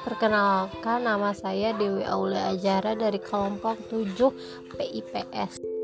Perkenalkan nama saya Dewi Aulia Ajara dari kelompok 7 PIPS